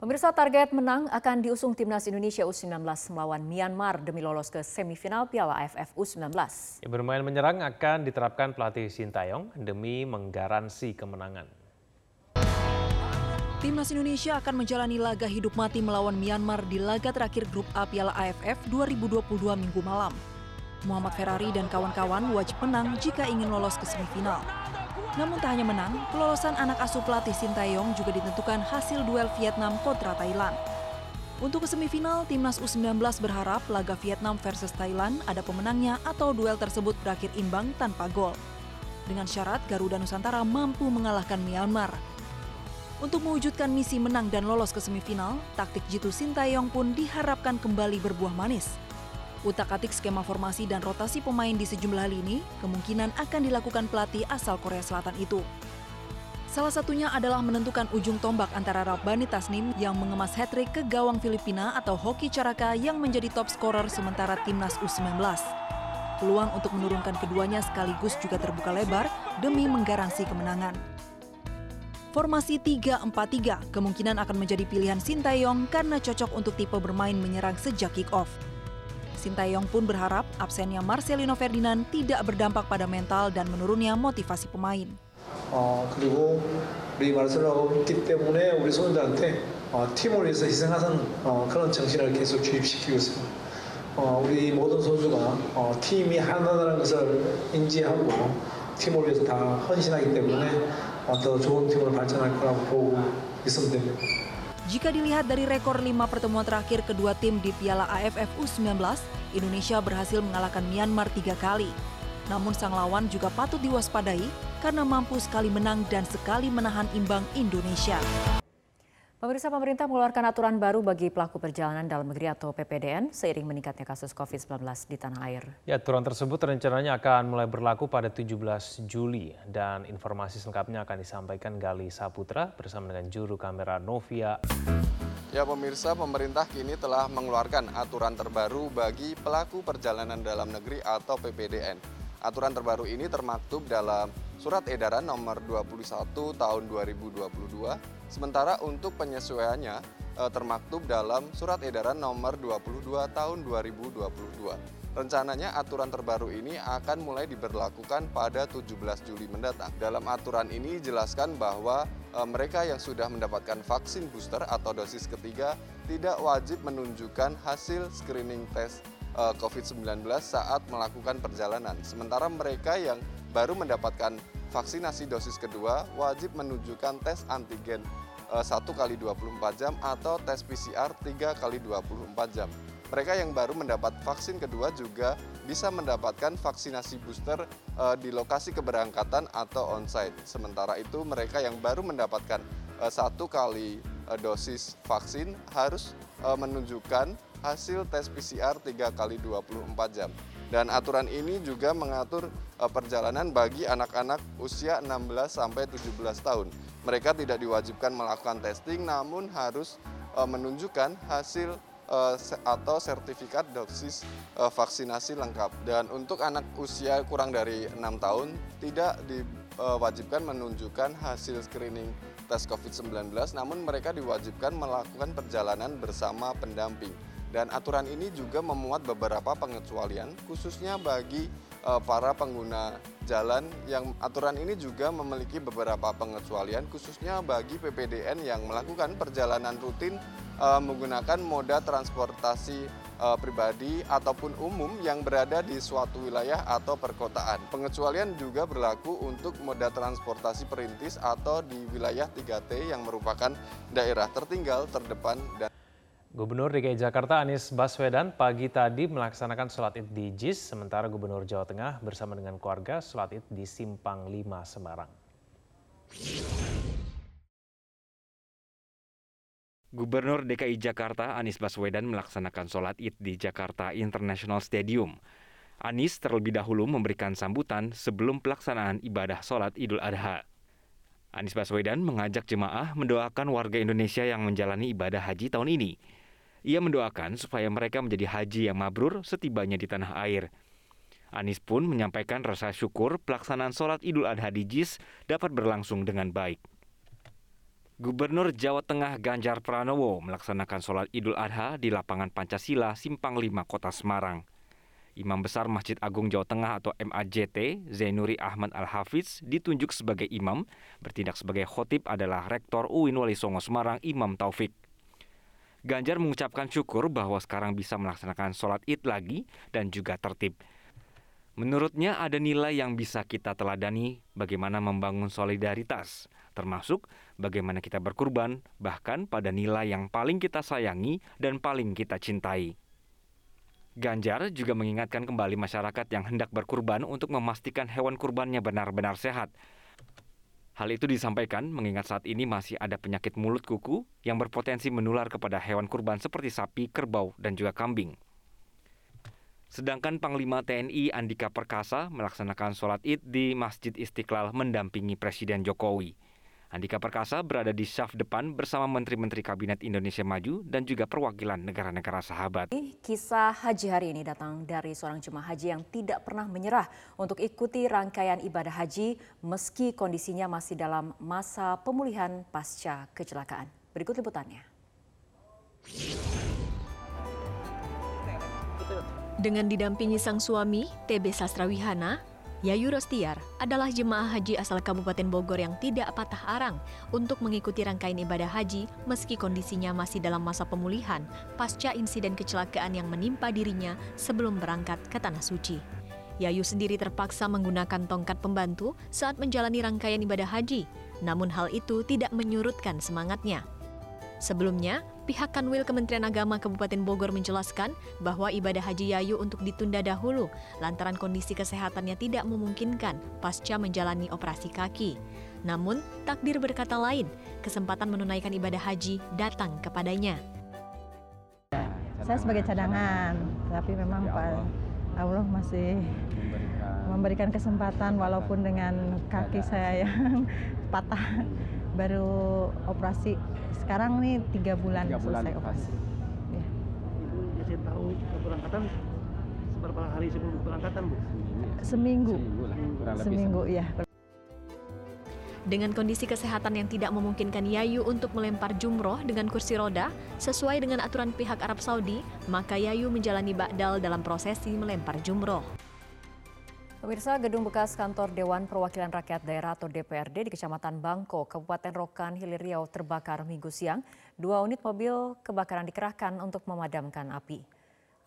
Pemirsa target menang akan diusung timnas Indonesia U19 melawan Myanmar demi lolos ke semifinal Piala AFF U19. Ya, bermain menyerang akan diterapkan pelatih Sintayong demi menggaransi kemenangan. Timnas Indonesia akan menjalani laga hidup mati melawan Myanmar di laga terakhir grup A Piala AFF 2022 minggu malam. Muhammad Ferrari dan kawan-kawan wajib menang jika ingin lolos ke semifinal. Namun tak hanya menang, kelolosan anak asuh pelatih Sintayong juga ditentukan hasil duel Vietnam kontra Thailand. Untuk ke semifinal, timnas U19 berharap laga Vietnam versus Thailand ada pemenangnya atau duel tersebut berakhir imbang tanpa gol. Dengan syarat Garuda Nusantara mampu mengalahkan Myanmar. Untuk mewujudkan misi menang dan lolos ke semifinal, taktik jitu Sintayong pun diharapkan kembali berbuah manis. Utak-atik skema formasi dan rotasi pemain di sejumlah lini kemungkinan akan dilakukan pelatih asal Korea Selatan itu. Salah satunya adalah menentukan ujung tombak antara Rabbani Tasnim yang mengemas hat-trick ke gawang Filipina atau Hoki Caraka yang menjadi top scorer sementara timnas U19. Peluang untuk menurunkan keduanya sekaligus juga terbuka lebar demi menggaransi kemenangan. Formasi 3-4-3 kemungkinan akan menjadi pilihan Sintayong karena cocok untuk tipe bermain menyerang sejak kick-off. Sintayong pun berharap absennya Marcelino Ferdinand tidak berdampak pada mental dan menurunnya motivasi pemain. 어, 그리고 우리 마르셀로가 있기 때문에 우리 선수들한테 어, 팀을 위해서 희생하는 어, 그런 정신을 계속 주입시키고 있습니다. 어, 우리 모든 선수가 어, 팀이 하나라는 것을 인지하고 팀을 위해서 다 헌신하기 때문에 어, 더 좋은 팀으로 발전할 거라고 보고 있으면 됩니다. Jika dilihat dari rekor lima pertemuan terakhir kedua tim di Piala AFF U19, Indonesia berhasil mengalahkan Myanmar tiga kali. Namun sang lawan juga patut diwaspadai karena mampu sekali menang dan sekali menahan imbang Indonesia. Pemirsa pemerintah mengeluarkan aturan baru bagi pelaku perjalanan dalam negeri atau PPDN seiring meningkatnya kasus COVID-19 di tanah air. Ya, aturan tersebut rencananya akan mulai berlaku pada 17 Juli dan informasi selengkapnya akan disampaikan Gali Saputra bersama dengan juru kamera Novia. Ya pemirsa, pemerintah kini telah mengeluarkan aturan terbaru bagi pelaku perjalanan dalam negeri atau PPDN. Aturan terbaru ini termaktub dalam Surat Edaran Nomor 21 Tahun 2022. Sementara untuk penyesuaiannya eh, termaktub dalam Surat Edaran Nomor 22 Tahun 2022. Rencananya aturan terbaru ini akan mulai diberlakukan pada 17 Juli mendatang. Dalam aturan ini dijelaskan bahwa e, mereka yang sudah mendapatkan vaksin booster atau dosis ketiga tidak wajib menunjukkan hasil screening tes e, COVID-19 saat melakukan perjalanan. Sementara mereka yang baru mendapatkan vaksinasi dosis kedua wajib menunjukkan tes antigen 1 kali 24 jam atau tes PCR 3 kali 24 jam. Mereka yang baru mendapat vaksin kedua juga bisa mendapatkan vaksinasi booster uh, di lokasi keberangkatan atau onsite. Sementara itu mereka yang baru mendapatkan uh, satu kali uh, dosis vaksin harus uh, menunjukkan hasil tes PCR 3 kali 24 jam. Dan aturan ini juga mengatur perjalanan bagi anak-anak usia 16 sampai 17 tahun. Mereka tidak diwajibkan melakukan testing namun harus menunjukkan hasil atau sertifikat dosis vaksinasi lengkap. Dan untuk anak usia kurang dari 6 tahun tidak diwajibkan menunjukkan hasil screening tes COVID-19 namun mereka diwajibkan melakukan perjalanan bersama pendamping. Dan aturan ini juga memuat beberapa pengecualian khususnya bagi uh, para pengguna jalan yang aturan ini juga memiliki beberapa pengecualian khususnya bagi PPDN yang melakukan perjalanan rutin uh, menggunakan moda transportasi uh, pribadi ataupun umum yang berada di suatu wilayah atau perkotaan. Pengecualian juga berlaku untuk moda transportasi perintis atau di wilayah 3T yang merupakan daerah tertinggal, terdepan, dan Gubernur DKI Jakarta Anies Baswedan pagi tadi melaksanakan sholat id di JIS, sementara Gubernur Jawa Tengah bersama dengan keluarga sholat id di Simpang 5 Semarang. Gubernur DKI Jakarta Anies Baswedan melaksanakan sholat id di Jakarta International Stadium. Anies terlebih dahulu memberikan sambutan sebelum pelaksanaan ibadah sholat Idul Adha. Anies Baswedan mengajak jemaah mendoakan warga Indonesia yang menjalani ibadah haji tahun ini – ia mendoakan supaya mereka menjadi haji yang mabrur setibanya di tanah air. Anies pun menyampaikan rasa syukur pelaksanaan sholat Idul Adha di JIS dapat berlangsung dengan baik. Gubernur Jawa Tengah Ganjar Pranowo melaksanakan sholat Idul Adha di lapangan Pancasila Simpang 5 Kota Semarang. Imam Besar Masjid Agung Jawa Tengah atau MAJT, Zainuri Ahmad Al-Hafiz, ditunjuk sebagai imam, bertindak sebagai khotib adalah Rektor UIN Wali Songo Semarang, Imam Taufik. Ganjar mengucapkan syukur bahwa sekarang bisa melaksanakan sholat id lagi dan juga tertib. Menurutnya ada nilai yang bisa kita teladani bagaimana membangun solidaritas, termasuk bagaimana kita berkurban, bahkan pada nilai yang paling kita sayangi dan paling kita cintai. Ganjar juga mengingatkan kembali masyarakat yang hendak berkurban untuk memastikan hewan kurbannya benar-benar sehat. Hal itu disampaikan mengingat saat ini masih ada penyakit mulut kuku yang berpotensi menular kepada hewan kurban seperti sapi, kerbau, dan juga kambing. Sedangkan Panglima TNI Andika Perkasa melaksanakan sholat id di Masjid Istiqlal mendampingi Presiden Jokowi. Andika Perkasa berada di syaf depan bersama Menteri-Menteri Kabinet Indonesia Maju dan juga perwakilan negara-negara sahabat. Kisah haji hari ini datang dari seorang jemaah haji yang tidak pernah menyerah untuk ikuti rangkaian ibadah haji meski kondisinya masih dalam masa pemulihan pasca kecelakaan. Berikut liputannya. Dengan didampingi sang suami, TB Sastrawihana, Yayu Rostiar adalah jemaah haji asal Kabupaten Bogor yang tidak patah arang untuk mengikuti rangkaian ibadah haji meski kondisinya masih dalam masa pemulihan pasca insiden kecelakaan yang menimpa dirinya sebelum berangkat ke Tanah Suci. Yayu sendiri terpaksa menggunakan tongkat pembantu saat menjalani rangkaian ibadah haji, namun hal itu tidak menyurutkan semangatnya. Sebelumnya, pihak Kanwil Kementerian Agama Kabupaten Bogor menjelaskan bahwa ibadah haji Yayu untuk ditunda dahulu lantaran kondisi kesehatannya tidak memungkinkan pasca menjalani operasi kaki. Namun, takdir berkata lain, kesempatan menunaikan ibadah haji datang kepadanya. Saya sebagai cadangan, tapi memang Pak Allah masih memberikan kesempatan walaupun dengan kaki saya yang patah baru operasi sekarang nih tiga bulan, tiga bulan selesai operasi. Ya. Ibu kasih tahu keberangkatan seberapa hari sebelum keberangkatan bu? Seminggu. Seminggu lah, seminggu, ya. Dengan kondisi kesehatan yang tidak memungkinkan Yayu untuk melempar jumroh dengan kursi roda, sesuai dengan aturan pihak Arab Saudi, maka Yayu menjalani bakdal dalam prosesi melempar jumroh. Pemirsa, gedung bekas kantor Dewan Perwakilan Rakyat Daerah atau DPRD di Kecamatan Bangko, Kabupaten Rokan, Hilir Riau terbakar minggu siang. Dua unit mobil kebakaran dikerahkan untuk memadamkan api.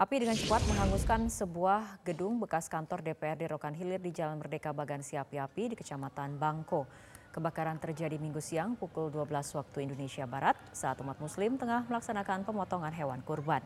Api dengan cepat menghanguskan sebuah gedung bekas kantor DPRD Rokan Hilir di Jalan Merdeka Bagan Siapi Api di Kecamatan Bangko. Kebakaran terjadi minggu siang pukul 12 waktu Indonesia Barat saat umat muslim tengah melaksanakan pemotongan hewan kurban.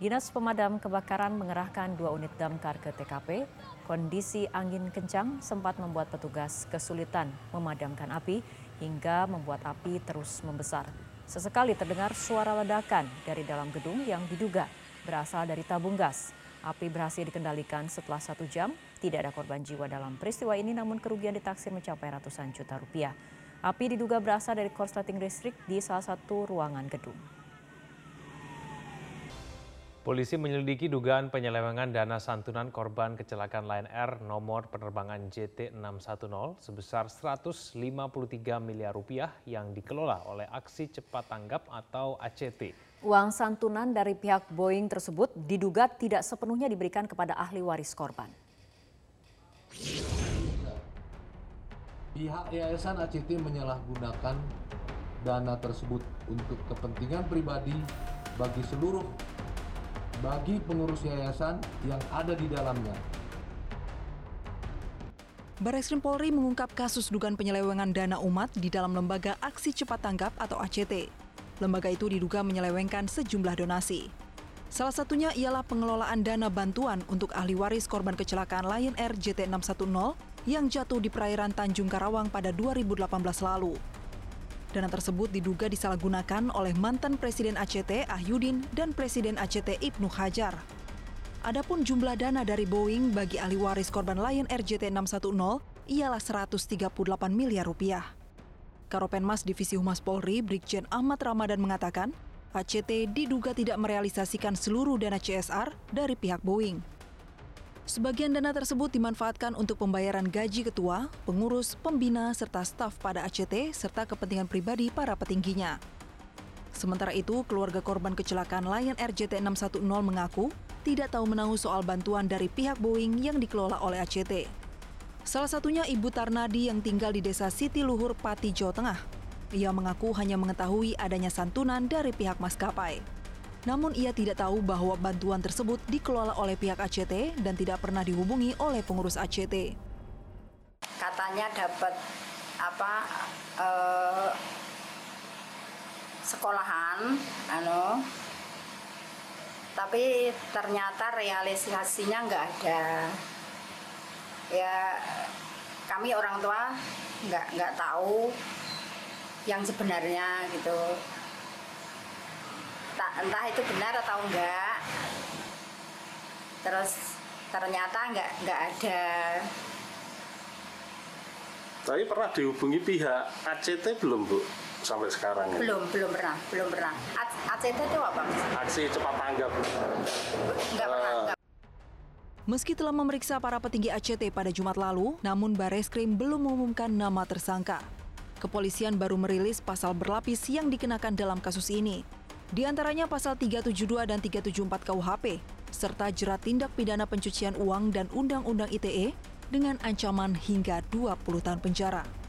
Dinas Pemadam Kebakaran mengerahkan dua unit damkar ke TKP. Kondisi angin kencang sempat membuat petugas kesulitan memadamkan api hingga membuat api terus membesar. Sesekali terdengar suara ledakan dari dalam gedung yang diduga berasal dari tabung gas. Api berhasil dikendalikan setelah satu jam. Tidak ada korban jiwa dalam peristiwa ini namun kerugian ditaksir mencapai ratusan juta rupiah. Api diduga berasal dari korsleting listrik di salah satu ruangan gedung. Polisi menyelidiki dugaan penyelewengan dana santunan korban kecelakaan Lion Air nomor penerbangan JT610 sebesar 153 miliar rupiah yang dikelola oleh Aksi Cepat Tanggap atau ACT. Uang santunan dari pihak Boeing tersebut diduga tidak sepenuhnya diberikan kepada ahli waris korban. Pihak Yayasan ACT menyalahgunakan dana tersebut untuk kepentingan pribadi bagi seluruh bagi pengurus yayasan yang ada di dalamnya. Barreskrim Polri mengungkap kasus dugaan penyelewengan dana umat di dalam lembaga Aksi Cepat Tanggap atau ACT. Lembaga itu diduga menyelewengkan sejumlah donasi. Salah satunya ialah pengelolaan dana bantuan untuk ahli waris korban kecelakaan Lion Air JT610 yang jatuh di perairan Tanjung Karawang pada 2018 lalu. Dana tersebut diduga disalahgunakan oleh mantan Presiden ACT Ahyudin dan Presiden ACT Ibnu Hajar. Adapun jumlah dana dari Boeing bagi ahli waris korban Lion Air JT610 ialah 138 miliar rupiah. Karopenmas Divisi Humas Polri Brigjen Ahmad Ramadan mengatakan, ACT diduga tidak merealisasikan seluruh dana CSR dari pihak Boeing. Sebagian dana tersebut dimanfaatkan untuk pembayaran gaji ketua, pengurus, pembina, serta staf pada ACT, serta kepentingan pribadi para petingginya. Sementara itu, keluarga korban kecelakaan Lion Air JT610 mengaku tidak tahu menahu soal bantuan dari pihak Boeing yang dikelola oleh ACT. Salah satunya Ibu Tarnadi yang tinggal di desa Siti Luhur, Pati, Jawa Tengah. Ia mengaku hanya mengetahui adanya santunan dari pihak maskapai. Namun ia tidak tahu bahwa bantuan tersebut dikelola oleh pihak ACT dan tidak pernah dihubungi oleh pengurus ACT. Katanya dapat apa eh, sekolahan, anu, tapi ternyata realisasinya nggak ada. Ya kami orang tua nggak nggak tahu yang sebenarnya gitu entah itu benar atau enggak terus ternyata enggak enggak ada tapi pernah dihubungi pihak ACT belum bu sampai sekarang belum ini? belum pernah belum pernah ACT itu apa aksi cepat tanggap enggak uh, pernah enggak. Meski telah memeriksa para petinggi ACT pada Jumat lalu, namun Bareskrim belum mengumumkan nama tersangka. Kepolisian baru merilis pasal berlapis yang dikenakan dalam kasus ini. Di antaranya pasal 372 dan 374 KUHP, serta jerat tindak pidana pencucian uang dan Undang-Undang ITE dengan ancaman hingga 20 tahun penjara.